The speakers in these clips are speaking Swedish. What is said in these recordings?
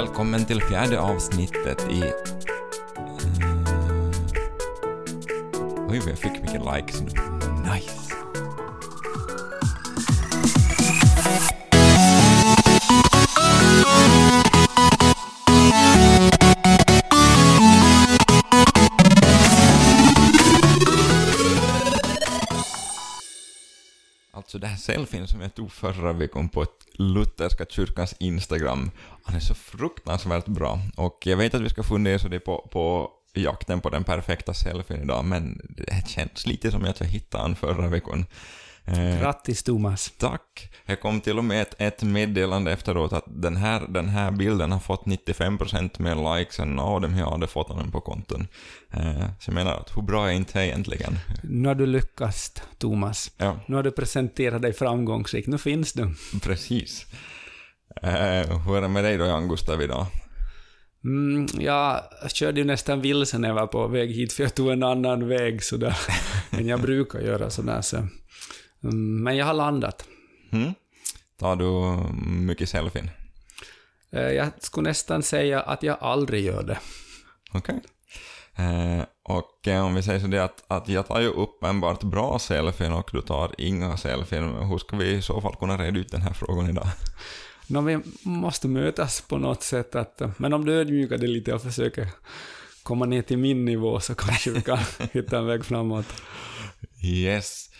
välkommen till fjärde avsnittet i... Uh, Oj, vad jag fick mycket likes nu. Nice! Selfien som jag tog förra veckan på Lutherska kyrkans Instagram, han är så fruktansvärt bra. Och jag vet att vi ska fundera så det på, på jakten på den perfekta selfien idag, men det känns lite som att jag hittade han förra veckan. Eh, Grattis Thomas. Tack. Jag kom till och med ett, ett meddelande efteråt att den här, den här bilden har fått 95% mer likes än av dem jag hade fått den på konton. Eh, så jag menar, att hur bra är inte egentligen? Nu har du lyckats, Thomas. Ja. Nu har du presenterat dig framgångsrikt, nu finns du. Precis. Eh, hur är det med dig då, Jan Gustav, idag? Mm, jag körde ju nästan vilse när jag var på väg hit, för jag tog en annan väg sådär än jag brukar göra sådär. Så. Mm, men jag har landat. Mm. Tar du mycket selfien? Eh, jag skulle nästan säga att jag aldrig gör det. Okej. Okay. Eh, och eh, om vi säger så det att, att jag tar ju uppenbart bra selfien och du tar inga selfien. Hur ska vi i så fall kunna reda ut den här frågan idag? No, vi måste mötas på något sätt. Att, men om du ödmjukar dig lite och försöker komma ner till min nivå så kanske vi kan hitta en väg framåt. Yes.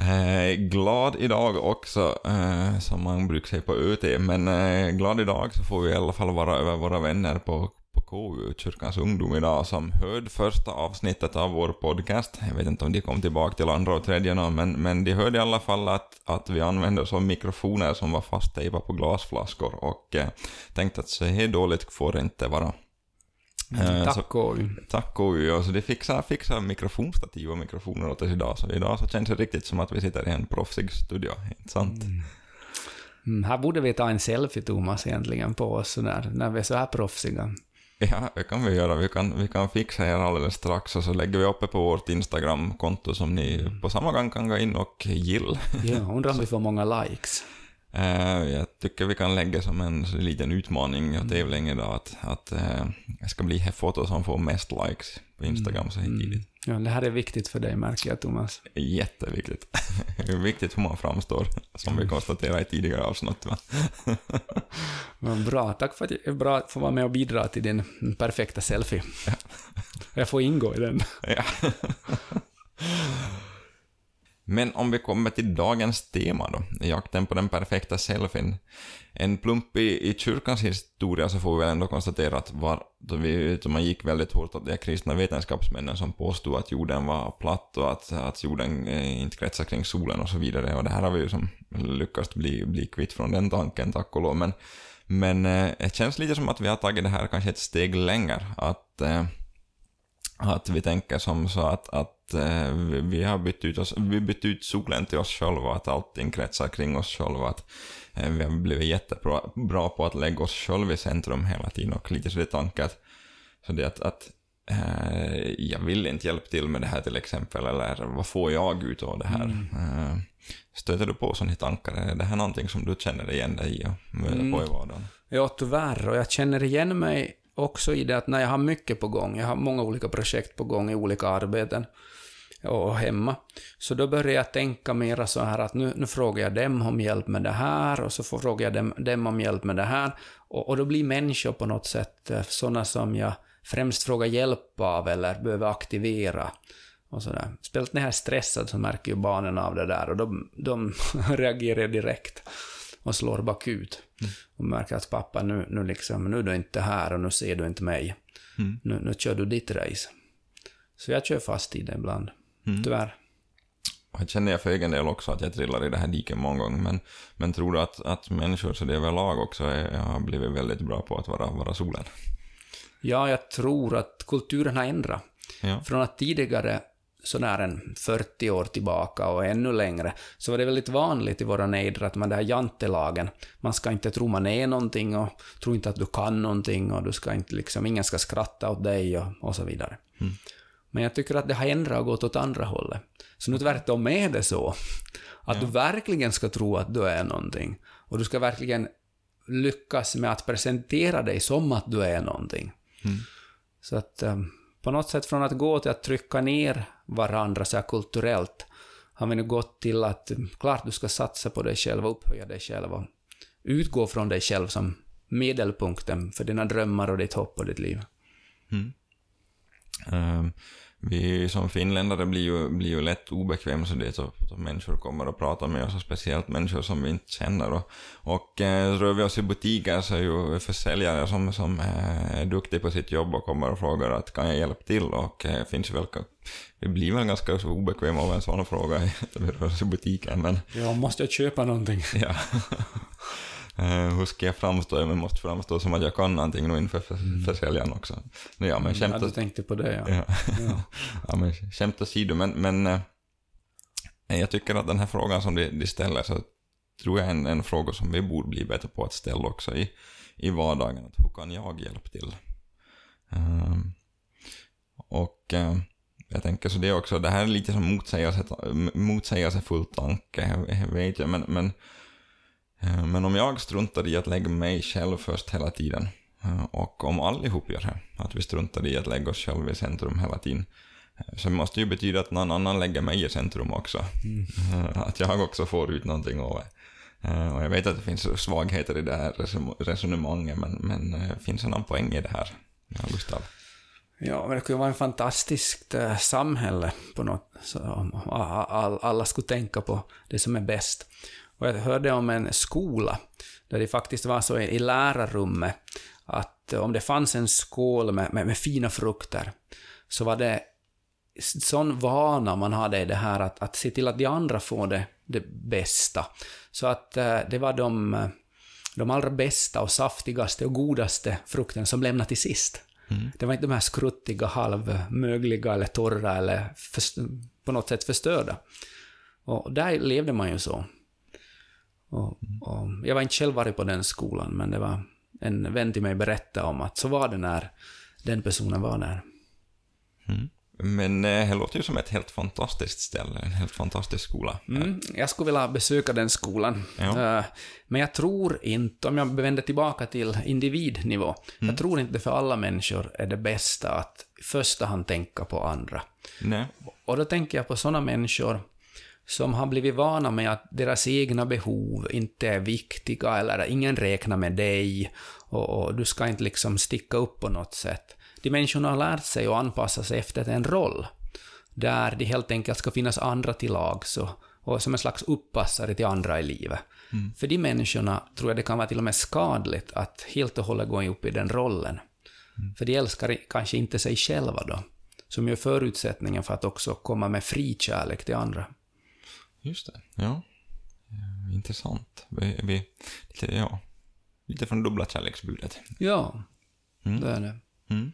Eh, glad idag också, eh, som man brukar säga på UT, men eh, glad idag så får vi i alla fall vara över våra vänner på, på KU, Kyrkans ungdom idag, som hörde första avsnittet av vår podcast. Jag vet inte om de kom tillbaka till andra och tredje någon, men, men de hörde i alla fall att, att vi använde som mikrofoner som var fasttejpade på glasflaskor och eh, tänkte att så här dåligt får det inte vara. Mm, tack KU. Tack KU. Och så de fixar, fixar mikrofonstativ och mikrofoner åt oss idag, så idag så känns det riktigt som att vi sitter i en proffsig studio, inte sant? Mm. Mm, här borde vi ta en selfie, Thomas, egentligen på oss när, när vi är så här proffsiga. Ja, det kan vi göra. Vi kan, vi kan fixa er alldeles strax och så lägger vi uppe på vårt Instagram-konto som ni mm. på samma gång kan gå in och gilla. Ja, undrar om vi får många likes. Uh, jag tycker vi kan lägga som en liten utmaning och mm. tävling idag att, att uh, det ska bli det foto som får mest likes på Instagram mm. så här mm. tidigt. Ja, det här är viktigt för dig märker jag, Thomas. Jätteviktigt. det är viktigt hur man framstår, som vi konstaterade i tidigare avsnitt. Va? bra, tack för att jag bra att få vara med och bidra till din perfekta selfie. Ja. jag får ingå i den. ja. Men om vi kommer till dagens tema då, jakten på den perfekta selfien. En plump i, i kyrkans historia så får vi väl ändå konstatera att var, då vi, då man gick väldigt hårt åt de kristna vetenskapsmännen som påstod att jorden var platt och att, att jorden eh, inte kretsar kring solen och så vidare. Och det här har vi ju som lyckats bli, bli kvitt från den tanken, tack och lov. Men, men eh, det känns lite som att vi har tagit det här kanske ett steg längre. Att, eh, att vi tänker som så att, att eh, vi har bytt ut, oss, vi bytt ut solen till oss själva, att allting kretsar kring oss själva, att eh, vi har blivit jättebra bra på att lägga oss själva i centrum hela tiden och lite så det tanke att, så det att, att eh, jag vill inte hjälpa till med det här till exempel, eller vad får jag ut av det här? Mm. Eh, stöter du på sådana tankar? Är det här någonting som du känner igen dig i och möter mm. på i vardagen? Ja, tyvärr, och jag känner igen mig också i det att när jag har mycket på gång, jag har många olika projekt på gång i olika arbeten, och hemma. Så då började jag tänka mera så här att nu, nu frågar jag dem om hjälp med det här och så frågar jag dem, dem om hjälp med det här. Och, och då blir människor på något sätt eh, sådana som jag främst frågar hjälp av eller behöver aktivera. Och sådär. Speciellt när jag är stressad så märker ju barnen av det där och de, de reagerar direkt och slår bakut. Mm. Och märker att pappa, nu, nu, liksom, nu är du inte här och nu ser du inte mig. Mm. Nu, nu kör du ditt race. Så jag kör fast i det ibland. Mm. Tyvärr. Jag känner jag för egen del också att jag trillar i det här diket många gånger, men, men tror du att, att människor så det överlag också är, har blivit väldigt bra på att vara, vara solen? Ja, jag tror att kulturen har ändrat. Ja. Från att tidigare, sådär en 40 år tillbaka och ännu längre, så var det väldigt vanligt i våra nejder att man det här jantelagen, man ska inte tro man är någonting och tro inte att du kan någonting och du ska inte liksom, ingen ska skratta åt dig och, och så vidare. Mm. Men jag tycker att det har ändrat och gått åt andra hållet. Så nu tvärtom är det så. Att ja. du verkligen ska tro att du är någonting. Och du ska verkligen lyckas med att presentera dig som att du är någonting. Mm. Så att eh, på något sätt från att gå till att trycka ner varandra så här kulturellt har vi nu gått till att klart du ska satsa på dig själv och upphöja dig själv och utgå från dig själv som medelpunkten för dina drömmar och ditt hopp och ditt liv. Mm. Ehm, vi som finländare blir ju, blir ju lätt obekväma så det är att människor kommer och pratar med oss, och speciellt människor som vi inte känner. Och, och eh, rör vi oss i butiker så är ju försäljare som, som är duktiga på sitt jobb och kommer och frågar att kan jag hjälpa till och eh, finns väl vi blir väl ganska obekväma av en sån fråga när vi rör oss i butiken men... Ja, måste jag köpa någonting? Ja. Uh, hur ska jag framstå? Jag måste framstå som att jag kan någonting nu inför mm. försäljaren också. Ja, men skämt ja, du tänkte på det, ja. ja. ja. ja men skämt åsido, men, men uh, jag tycker att den här frågan som de, de ställer så tror jag är en, en fråga som vi borde bli bättre på att ställa också i, i vardagen. Att hur kan jag hjälpa till? Uh, och uh, jag tänker så det också, det här är lite som motsägelse, motsägelsefull tanke, vet jag, men, men Eh, men om jag struntar i att lägga mig själv först hela tiden, eh, och om allihop gör det, att vi struntar i att lägga oss själva i centrum hela tiden, eh, så måste ju betyda att någon annan lägger mig i centrum också. Mm. Att jag också får ut någonting av det. Och jag vet att det finns svagheter i det här resonemanget, men, men det finns en poäng i det här, ja, Gustav. Ja, men det kunde vara en fantastiskt samhälle på något, så alla skulle tänka på det som är bäst. Och jag hörde om en skola där det faktiskt var så i lärarrummet att om det fanns en skål med, med, med fina frukter så var det sån vana man hade i det här att, att se till att de andra får det, det bästa. Så att eh, det var de, de allra bästa och saftigaste och godaste frukterna som lämnade till sist. Mm. Det var inte de här skruttiga, halvmögliga eller torra eller för, på något sätt förstörda. Och där levde man ju så. Och, och jag var inte själv varit på den skolan, men det var en vän till mig berättade om att så var det när den personen var där. Mm. Men eh, det låter ju som ett helt fantastiskt ställe, en helt fantastisk skola. Mm, jag skulle vilja besöka den skolan. Ja. Eh, men jag tror inte, om jag vänder tillbaka till individnivå, mm. jag tror inte för alla människor är det bästa att i första hand tänka på andra. Nej. Och då tänker jag på sådana människor som har blivit vana med att deras egna behov inte är viktiga eller ingen räknar med dig och, och, du ska inte liksom sticka upp på något sätt. De människorna har lärt sig att anpassa sig efter en roll där det helt enkelt ska finnas andra till lags och, och som en slags uppassare till andra i livet. Mm. För de människorna tror jag det kan vara till och med skadligt att helt och hållet gå upp i den rollen. Mm. För de älskar kanske inte sig själva då, som är förutsättningen för att också komma med fri kärlek till andra. Just det, ja. Intressant. Vi, vi, lite, ja, lite från dubbla kärleksbudet. Ja, mm. det är det. Mm.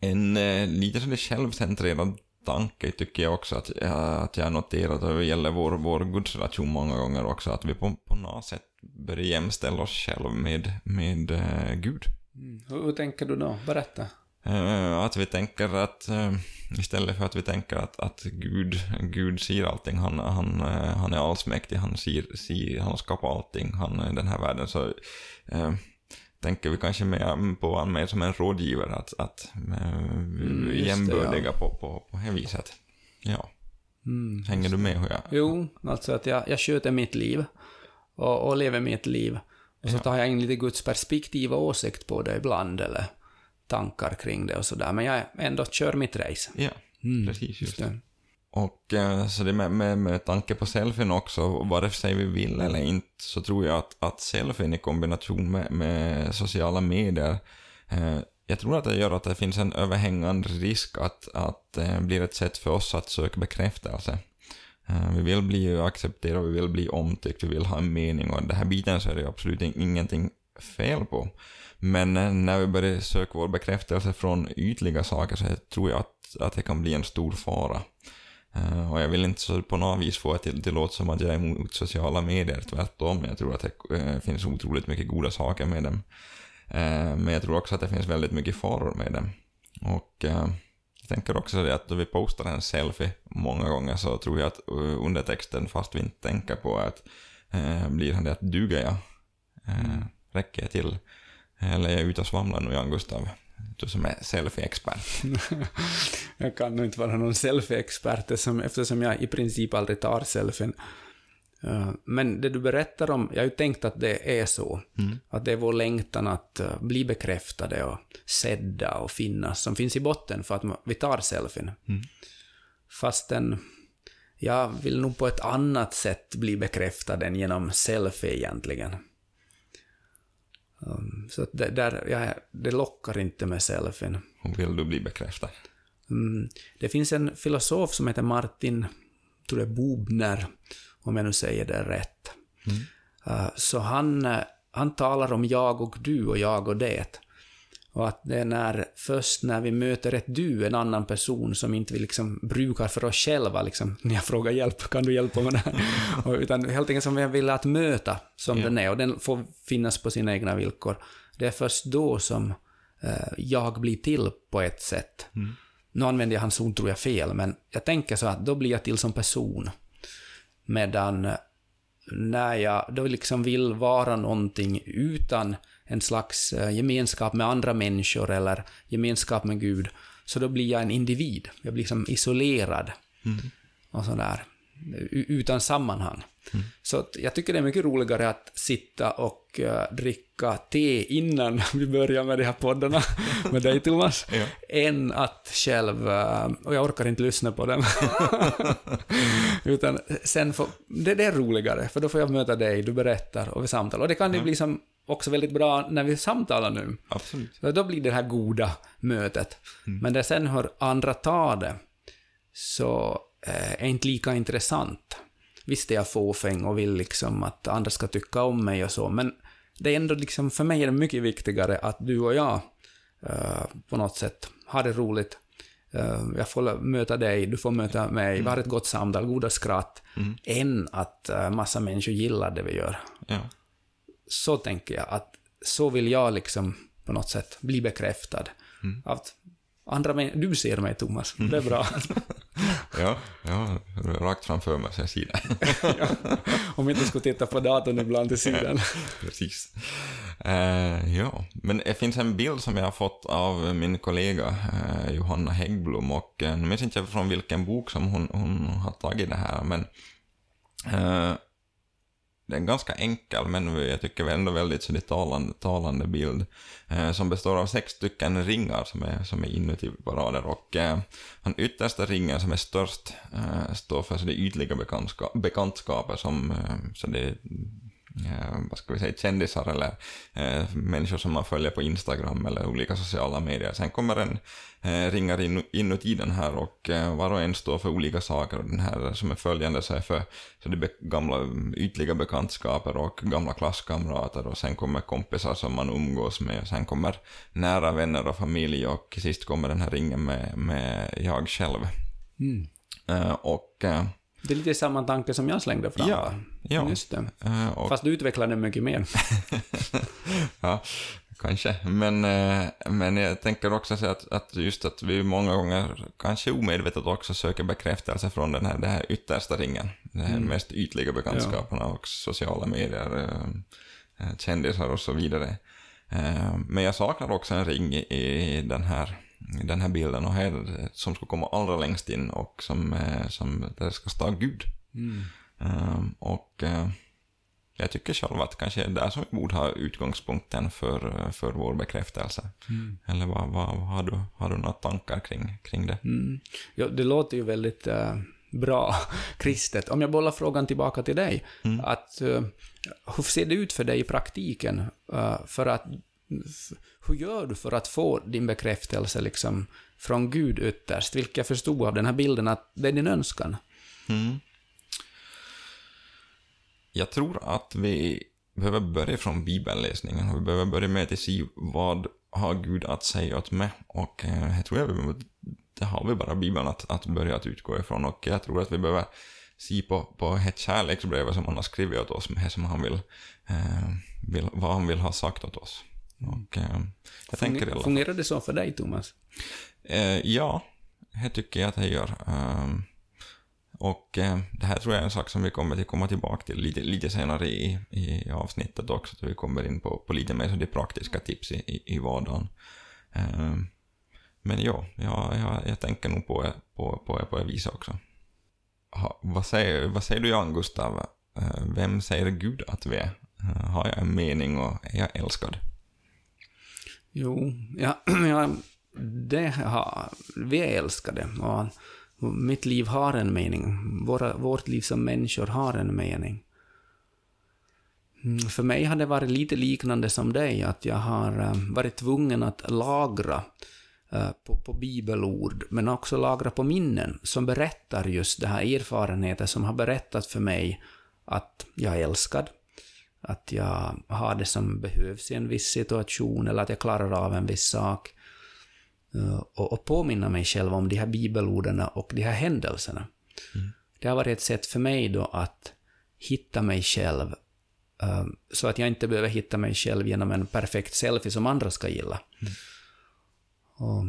En eh, lite sådär självcentrerad tanke tycker jag också att, att jag noterat det gäller vår, vår gudsrelation många gånger också, att vi på, på något sätt börjar jämställa oss själva med, med uh, Gud. Mm. Hur, hur tänker du då? Berätta. Uh, att vi tänker att, uh, istället för att vi tänker att, att Gud, Gud ser allting, han, han, uh, han är allsmäktig, han, ser, ser, han skapar allting, han är den här världen, så tänker vi kanske mer på honom mer som en rådgivare, att, att mm, jämbördiga ja. på, på, på det viset. Ja. Mm, Hänger du med hur jag... Jo, alltså att jag, jag sköter mitt liv och, och lever mitt liv. Och så tar jag in lite Guds perspektiv och åsikt på det ibland, eller tankar kring det och sådär. Men jag ändå kör mitt race. Ja, mm, precis. Just det. Och eh, så det med, med, med tanke på selfien också, vare sig vi vill eller inte, så tror jag att, att selfien i kombination med, med sociala medier, eh, jag tror att det gör att det finns en överhängande risk att, att det eh, blir ett sätt för oss att söka bekräftelse. Eh, vi vill bli accepterade, vi vill bli omtyckt, vi vill ha en mening och den här biten så är det absolut ingenting fel på. Men eh, när vi börjar söka vår bekräftelse från ytliga saker så tror jag att, att det kan bli en stor fara. Uh, och jag vill inte så på något vis få det till, låta som att jag är emot sociala medier, tvärtom. Jag tror att det uh, finns otroligt mycket goda saker med dem. Uh, men jag tror också att det finns väldigt mycket faror med dem. Och jag tänker också det att då vi postar en selfie många gånger så tror jag att undertexten, fast vi inte tänker på att blir det att duger jag? Mm räcker jag till. Eller är jag ute och svamlar nu, Jan Gustav? Du som är selfie-expert. jag kan nog inte vara någon selfie-expert eftersom jag i princip aldrig tar selfien. Eh, men det du berättar om, jag har ju tänkt att det är så. Mm. Att det är vår längtan att eh, bli bekräftade och sedda och finnas som finns i botten för att vi tar selfien. Mm. Fastän jag vill nog på ett annat sätt bli bekräftad än genom selfie egentligen. Um, så det, där, ja, det lockar inte med selfien. Vill du bli bekräftad? Mm, det finns en filosof som heter Martin, tror det Bubner, om jag nu säger det rätt. Mm. Uh, så han, uh, han talar om jag och du och jag och det. Och att det är när, först när vi möter ett du, en annan person som inte vi liksom brukar för oss själva, liksom, när jag frågar hjälp, kan du hjälpa det här? och, utan helt enkelt som vi vill att möta som yeah. den är, och den får finnas på sina egna villkor. Det är först då som eh, jag blir till på ett sätt. Mm. Nu använder jag hans ord, tror jag, fel, men jag tänker så att då blir jag till som person. Medan eh, när jag då liksom vill vara någonting utan en slags eh, gemenskap med andra människor eller gemenskap med Gud, så då blir jag en individ. Jag blir som isolerad. Mm. Och sådär. Utan sammanhang. Mm. Så jag tycker det är mycket roligare att sitta och uh, dricka te innan vi börjar med de här poddarna med dig Thomas, ja. än att själv, uh, och jag orkar inte lyssna på dem, utan sen får, det, det, är roligare, för då får jag möta dig, du berättar och vi samtalar. Och det kan ju ja. bli som också väldigt bra när vi samtalar nu. Absolut. Så då blir det här goda mötet. Mm. Men det sen hör andra ta det, så eh, är inte lika intressant. Visst är jag fåfäng och vill liksom att andra ska tycka om mig och så, men det är ändå liksom, för mig är det mycket viktigare att du och jag uh, på något sätt har det roligt. Uh, jag får möta dig, du får möta mig, mm. vi har ett gott samtal, goda skratt, mm. än att uh, massa människor gillar det vi gör. Ja så tänker jag att så vill jag liksom på något sätt bli bekräftad. Mm. Att andra du ser mig Thomas, det är bra. ja, ja, rakt framför mig så jag ser det. ja, om inte skulle titta på datorn ibland till sidan. Precis. Uh, ja, men det finns en bild som jag har fått av min kollega uh, Johanna Häggblom och uh, nu minns inte från vilken bok som hon, hon har tagit det här, men det är en ganska enkel, men jag tycker ändå väldigt så det talande, talande bild, eh, som består av sex stycken ringar som är, som är inuti parader. Och eh, den yttersta ringen som är störst eh, står för så det ytliga bekantska bekantskaper som, eh, så det eh, vad ska vi säga, kändisar eller eh, människor som man följer på Instagram eller olika sociala medier. Sen kommer en eh, ringar in, inuti den här och eh, var och en står för olika saker. Och den här som är följande så är för så det är gamla ytliga bekantskaper och gamla klasskamrater och sen kommer kompisar som man umgås med och sen kommer nära vänner och familj och sist kommer den här ringen med, med jag själv. Mm. Och det är lite samma tanke som jag slängde fram. Ja, ja. Just det. Uh, och... Fast du utvecklar den mycket mer. ja, kanske. Men, uh, men jag tänker också säga att, att just att vi många gånger, kanske omedvetet också, söker bekräftelse från den här, den här yttersta ringen. Den här mm. mest ytliga bekantskaperna ja. och sociala medier, uh, kändisar och så vidare. men jag saknar också en ring i, i den här den här bilden och här som ska komma allra längst in och som, eh, som där ska stå Gud. Mm. Um, och uh, jag tycker själv att kanske är där som vi borde ha utgångspunkten för, för vår bekräftelse. Mm. Eller vad, vad, har, du, har du några tankar kring, kring det? Mm. Ja, det låter ju väldigt uh, bra kristet. Om jag bollar frågan tillbaka till dig, mm. att uh, hur ser det ut för dig i praktiken? för att hur gör du för att få din bekräftelse liksom från Gud ytterst? Vilket jag förstod av den här bilden att det är din önskan. Mm. Jag tror att vi behöver börja från bibelläsningen. Vi behöver börja med att se vad har Gud att säga åt mig. Och eh, jag tror jag det har vi bara Bibeln att, att börja att utgå ifrån. Och jag tror att vi behöver se på, på ett kärleksbrev som han har skrivit åt oss med, som han vill, eh, vill, vad han vill ha sagt åt oss. Och, eh, jag Funger, tänker fungerar det så för dig, Thomas? Eh, ja, det tycker jag att det gör. Um, och eh, det här tror jag är en sak som vi kommer att komma tillbaka till lite, lite senare i, i avsnittet också, så vi kommer in på, på lite mer så de praktiska tips i, i, i vardagen. Eh, men ja, jag, jag, jag tänker nog på, på, på, på det också. Ha, vad, säger, vad säger du Jan Gustav? Eh, vem säger Gud att vi är? Eh, har jag en mening och är jag älskad? Jo, ja, ja det har, vi är älskade. Och mitt liv har en mening. Våra, vårt liv som människor har en mening. Mm, för mig har det varit lite liknande som dig, att jag har eh, varit tvungen att lagra eh, på, på bibelord, men också lagra på minnen som berättar just det här erfarenheter som har berättat för mig att jag är älskad, att jag har det som behövs i en viss situation eller att jag klarar av en viss sak. Eh, och, och påminna mig själv om de här bibelorden och de här händelserna. Mm. Det har varit ett sätt för mig då att hitta mig själv, eh, så att jag inte behöver hitta mig själv genom en perfekt selfie som andra ska gilla. Mm. Och,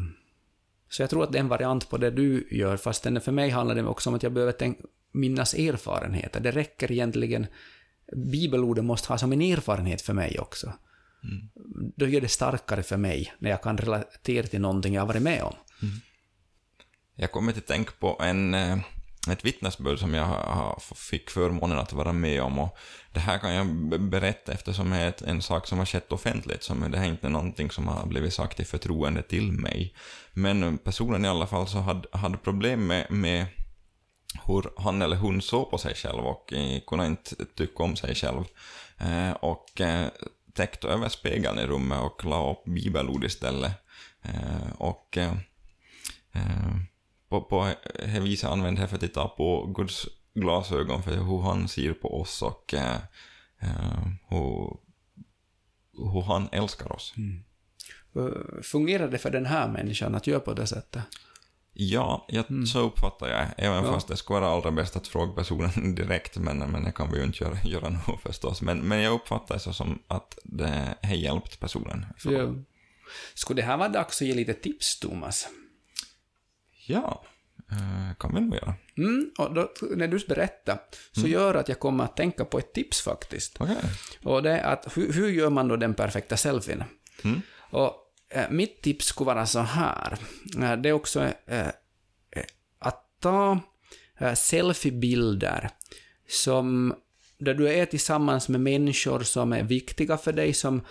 så jag tror att det är en variant på det du gör, fast för mig handlar det också om att jag behöver tänka, minnas erfarenheter. Det räcker egentligen, bibelorden måste ha som en erfarenhet för mig också. Mm. Då gör det starkare för mig när jag kan relatera till någonting jag har varit med om. Mm. Jag kommer att tänka på en, eh, ett vittnesbörd som jag fick förmånen att vara med om. Och det här kan jag berätta eftersom det är en sak som har skett offentligt. Som det är inte någonting som har blivit sagt i förtroende till mig. Men personen i alla fall så hade, hade problem med, med hur han eller hon såg på sig själv och eh, kunde inte tycka om sig själv. Eh, och eh, täckt täckte över spegeln i rummet och la upp bibelord istället. Eh, och eh, eh på, på det viset använde jag för att titta på Guds glasögon för hur han ser på oss och eh, eh hur, hur han älskar oss. Mm. Eh, fungerar det för den här människan att göra på det sättet? Ja, jag, mm. så uppfattar jag Även ja. fast det skulle vara allra bäst att fråga personen direkt, men, men det kan vi ju inte göra, göra nu förstås. Men, men jag uppfattar det så som att det har hjälpt personen. Ja. Skulle det här vara dags att ge lite tips, Thomas? Ja, eh, kan vi nog göra. Mm, och då, när du berättar, så mm. gör att jag kommer att tänka på ett tips faktiskt. Okay. Och det är att hur, hur gör man då den perfekta selfien? Mm. Och Eh, mitt tips skulle vara så här. Eh, det är också eh, att ta selfiebilder som där du är tillsammans med människor som är viktiga för dig, som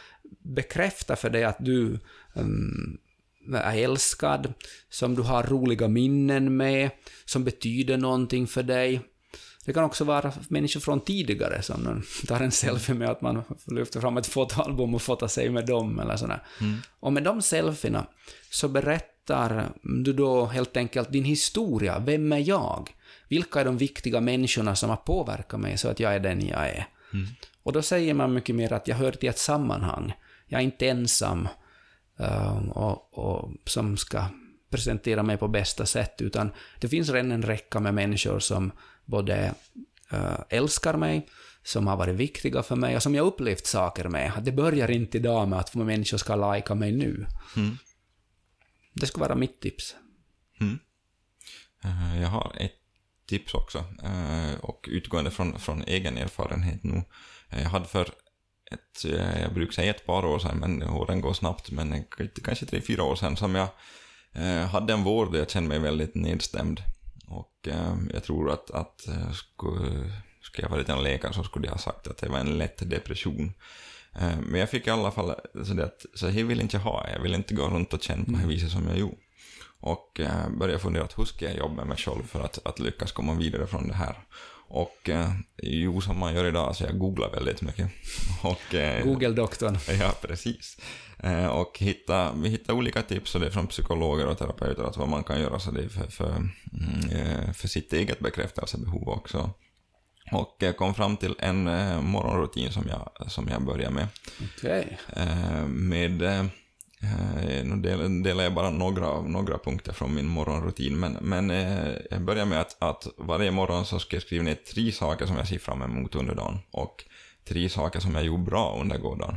bekräftar för dig att du um, är älskad, som du har roliga minnen med, som betyder någonting för dig. Det kan också vara människor från tidigare som tar en selfie med att man lyfter fram ett fotoalbum och fotar sig med dem eller sådär. Mm. Och med de selfierna så berättar du då helt enkelt din historia. Vem är jag? Vilka är de viktiga människorna som har påverkat mig så att jag är den jag är? Mm. Och då säger man mycket mer att jag hör till ett sammanhang. Jag är inte ensam uh, och, och som ska presentera mig på bästa sätt, utan det finns redan en räcka med människor som både äh, älskar mig, som har varit viktiga för mig och som jag upplevt saker med. Det börjar inte idag med att människor ska lajka mig nu. Mm. Det skulle vara mitt tips. Mm. Uh, jag har ett tips också, uh, och utgående från, från egen erfarenhet nu. Jag hade för ett, jag brukar säga ett par år sedan, men åren går snabbt, men kanske tre, fyra år sedan, som jag hade en vår där jag kände mig väldigt nedstämd. Och eh, jag tror att, att eh, skulle, skulle jag varit en läkare så skulle jag ha sagt att det var en lätt depression. Eh, men jag fick i alla fall så det att så här vill inte jag ha, jag vill inte gå runt och känna på det här mm. viset som jag gjorde. Och eh, började fundera att hur ska jag jobba med mig själv för att, att lyckas komma vidare från det här. Och eh, jo, som man gör idag, så jag googlar väldigt mycket. Och, eh, Google-doktorn. Ja, precis. Eh, och hitta, vi hittar olika tips, och det är från psykologer och terapeuter, att vad man kan göra så det för, för, mm, eh, för sitt eget bekräftelsebehov också. Och jag kom fram till en eh, morgonrutin som jag, som jag börjar med. Okay. Eh, med Eh, nu delar jag bara några, några punkter från min morgonrutin, men, men eh, jag börjar med att, att varje morgon så ska jag skriva ner tre saker som jag ser fram emot under dagen och tre saker som jag gjorde bra under gårdagen.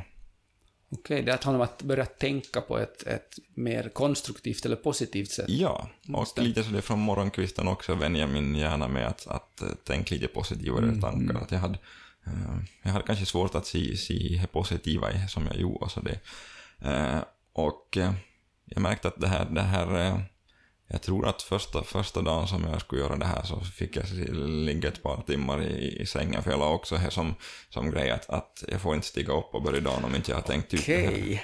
Okej, det handlar om att börja tänka på ett, ett mer konstruktivt eller positivt sätt. Ja, och Måste. lite så det från morgonkvisten också vänjer min hjärna med att, att eh, tänka lite positivare Mm, tankar. Att jag, hade, eh, jag hade kanske svårt att se, se det positiva i det som jag gjorde. Så det, eh, och eh, jag märkte att det här, det här eh, jag tror att första, första dagen som jag skulle göra det här så fick jag ligga ett par timmar i, i sängen, för jag la också här som, som grej att, att jag får inte stiga upp och börja dagen om inte jag har tänkt ut det här.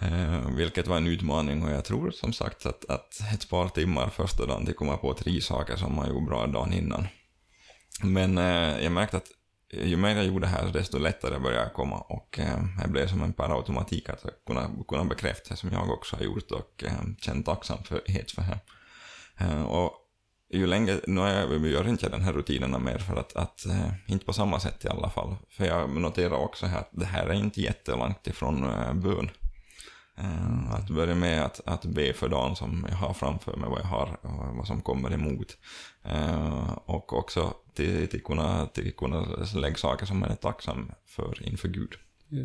Eh, vilket var en utmaning och jag tror som sagt att, att ett par timmar första dagen till komma på tre saker som man gjorde bra dagen innan. Men eh, jag märkte att Eh, ju mer jag gjorde här desto lättare började jag komma och eh, det blev som en per automatik att kunna, kunna bekräfta det som jag också har gjort och eh, tacksamhet för det. Eh, och ju längre, nu är jag, gör inte den här rutinerna mer för att, att eh, inte på samma sätt i alla fall. För jag noterar också här att det här är inte jättelångt ifrån eh, bön. Eh, att börja med att, att be för dagen som jag har framför mig, vad jag har och vad som kommer emot. Eh, och också till, till, kunna, till kunna lägga saker som man är tacksam för inför Gud. Ja.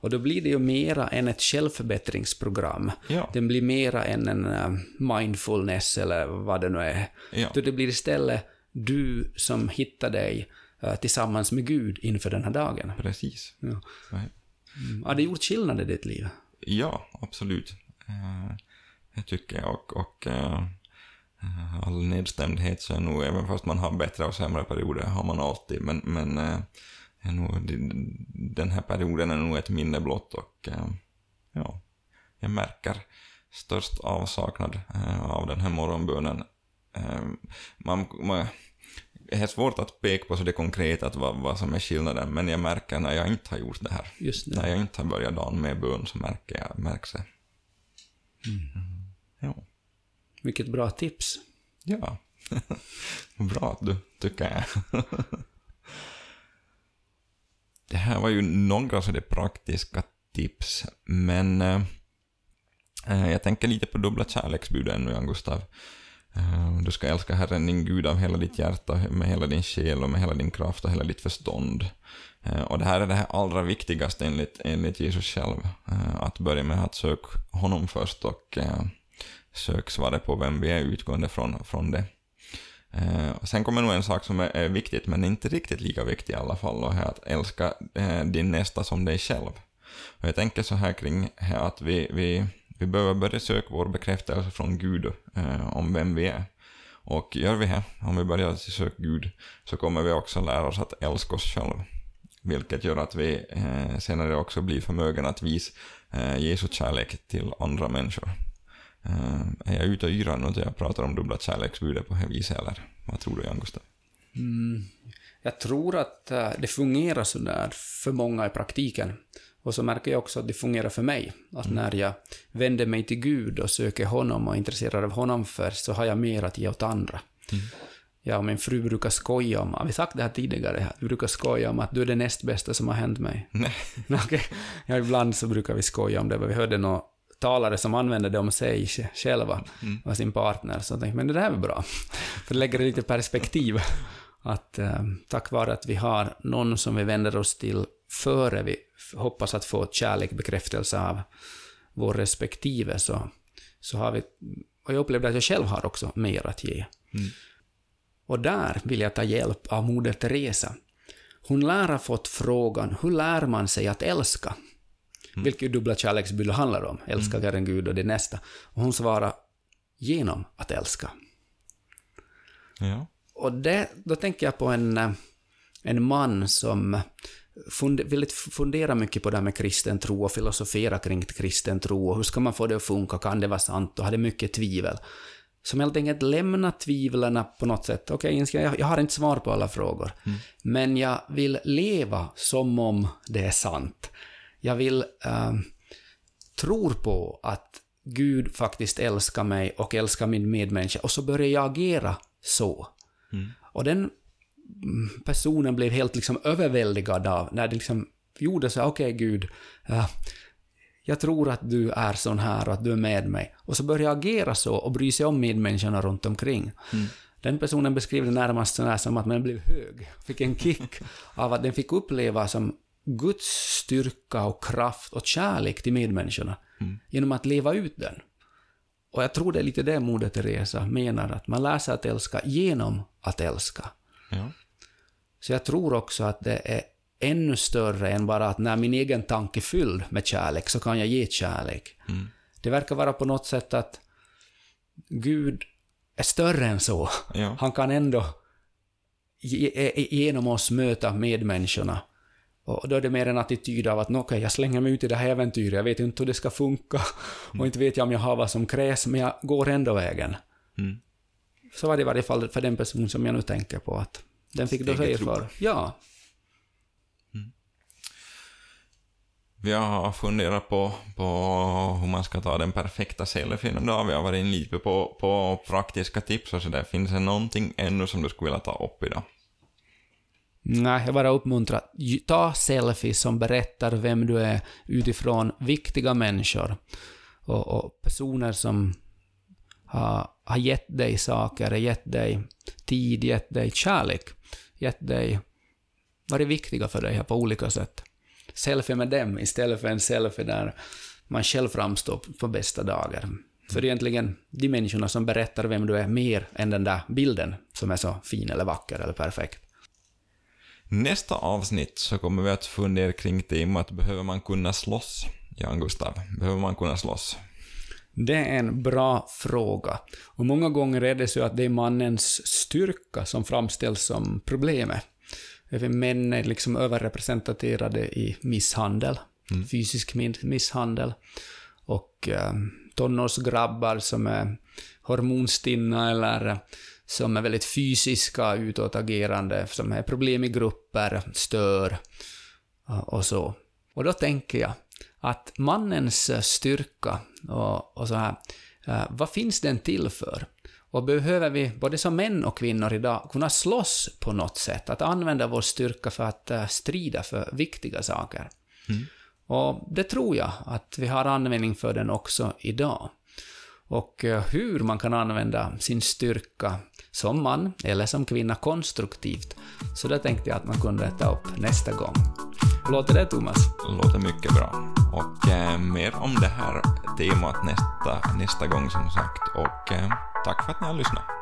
Och då blir det ju mera än ett självförbättringsprogram. Ja, Den blir mera än en eh, mindfulness eller vad det nu är. ja, Då det blir istället du som hittar dig tillsammans med Gud inför den här dagen. precis. Ja. Nej. Mm. Har det gjort skillnad i ditt liv? Ja, absolut. Eh, det tycker jag. Och, och eh, all nedstämdhet så är nog, även fast man har bättre och sämre perioder, har man alltid. Men, men eh, är nog, den här perioden är nog ett minne blott och ja, jag märker störst avsaknad av den här morgonbönen. Man, man, är svårt att peka på så det konkret att vad, vad som är skillnaden, men jag märker när jag inte har gjort det här. Just nu. När jag inte har börjat dagen med bön så märker jag, märks det. Mm. Ja. Vilket bra tips. Ja. Bra att du tycker jag. det här var ju några så det praktiska tips, men eh, jag tänker lite på dubbla kärleksbud ännu, Jan Gustav. Ehm, du ska älska Herren din Gud av hela ditt hjärta, med hela din själ och med hela din kraft och hela ditt förstånd. Ehm, och det här är det här allra viktigaste enligt, enligt Jesus själv. Ehm, att börja med att söka honom först och sök svaret på vem vi är utgående från, från det. Sen kommer nog en sak som är, viktigt, men inte riktigt lika viktig i alla fall, och är att älska eh, din nästa som dig själv. Och jag tänker så här kring att vi, vi, vi behöver börja söka vår bekräftelse från Gud eh, om vem vi är. Och gör vi det, om vi börjar söka Gud, så kommer vi också lära oss att älska oss själva. Vilket gör att vi eh, senare också blir förmögna att visa eh, Jesu kärlek till andra människor. Eh, är jag ute och yrar nu när jag pratar om dubbla kärleksbudet på det här viset, eller vad tror du, Jan Gustav? Mm. Jag tror att eh, det fungerar sådär för många i praktiken. Och så märker jag också att det fungerar för mig. Att när jag vänder mig till Gud och söker honom och är intresserad av honom först, så har jag mer att ge åt andra. Mm. Jag och min fru brukar skoja om, har vi sagt det här tidigare? Vi brukar skoja om att du är det näst bästa som har hänt mig. Nej. Okej. Ja, ibland så brukar vi skoja om det, men vi hörde några talare som använde det om sig själva och sin partner, så jag tänkte men det där är väl bra. För det lägger det lite perspektiv. Att eh, tack vare att vi har någon som vi vänder oss till före vi hoppas att få kärlek, bekräftelse av vår respektive, så, så har vi... Och jag upplevde att jag själv har också mer att ge. Mm. Och där vill jag ta hjälp av Moder Teresa. Hon lär ha fått frågan, hur lär man sig att älska? Vilket ju dubbla kärleksbud handlar om, älska Herren Gud och det nästa. Och hon svarar, genom att älska. Ja. Och det, då tänker jag på en, eh, en man som funde, ville fundera mycket på det här med kristen tro och filosofera kring kristen tro och hur ska man få det att funka, kan det vara sant och hade mycket tvivel. Som helt enkelt lämnade tvivlen på något sätt. Okej, okay, jag, jag har inte svar på alla frågor, men jag vill leva som om det är sant. Jag vill uh, tror på att Gud faktiskt älskar mig och älskar min medmänniska och så börjar jag agera så. Mm. Och den mm, personen blev helt liksom överväldigad av när det liksom gjorde så okej okay, Gud, uh, jag tror att du är sån här och att du är med mig. Och så börjar agera så och bry sig om medmänniskorna runt omkring. Mm. Den personen beskrev det närmast sådär som att man blev hög, fick en kick av att den fick uppleva som Guds styrka och kraft och kärlek till medmänniskorna genom att leva ut den. Och jag tror det är lite det Moder Teresa menar, att man lär sig att älska genom att älska. Ja. Så jag tror också att det är ännu större än bara att när min egen tanke är fylld med kärlek så kan jag ge kärlek. Mm. Det verkar vara på något sätt att Gud är större än så. Ja. Han kan ändå ge- genom oss möta medmänniskorna. Och då är det mer en attityd av att "Nå, okej, jag slänger mig ut i det här äventyret, jag vet inte hur det ska funka, och inte vet jag om jag har vad som krävs, men jag går ändå vägen. Mm. Så var det i varje fall för den person som jag nu tänker på, att den fick då se tro. för. Ja, Vi har funderat på, på hur man ska ta den perfekta selfien idag. Vi har varit in lite på, på praktiska tips och sådär. Finns det någonting ännu som du skulle vilja ta upp idag? Nej, jag bara uppmuntrar. Ta selfies som berättar vem du är utifrån viktiga människor och, och personer som har, har gett dig saker, gett dig tid, gett dig kärlek, gett dig varit viktiga för dig här på olika sätt. Selfie med dem istället för en selfie där man själv framstår på bästa dagar. För det är egentligen de människorna som berättar vem du är mer än den där bilden som är så fin eller vacker eller perfekt. Nästa avsnitt så kommer vi att fundera kring temat Behöver man kunna slåss? Jan Gustav, behöver man kunna slåss? Det är en bra fråga. Och många gånger är det så att det är mannens styrka som framställs som problemet. Män är liksom överrepresenterade i misshandel, fysisk min- misshandel. Och eh, tonårsgrabbar som är hormonstinna eller som är väldigt fysiska, utåtagerande, som är problem i grupper, stör och och så. Och då tänker jag att mannens styrka och, och så här, eh, vad finns den till för? Och behöver vi, både som män och kvinnor idag, kunna slåss på något sätt? Att använda vår styrka för att eh, strida för viktiga saker. Och det tror jag att vi har användning för den också idag. Och eh, hur man kan använda sin styrka som man eller som kvinna konstruktivt. Så det tänkte jag att man kunde ta upp nästa gång. Låter det, Thomas? Låter mycket bra. Och eh, mer om det här temat nästa, nästa gång som sagt. Och eh, tack för att ni har lyssnat.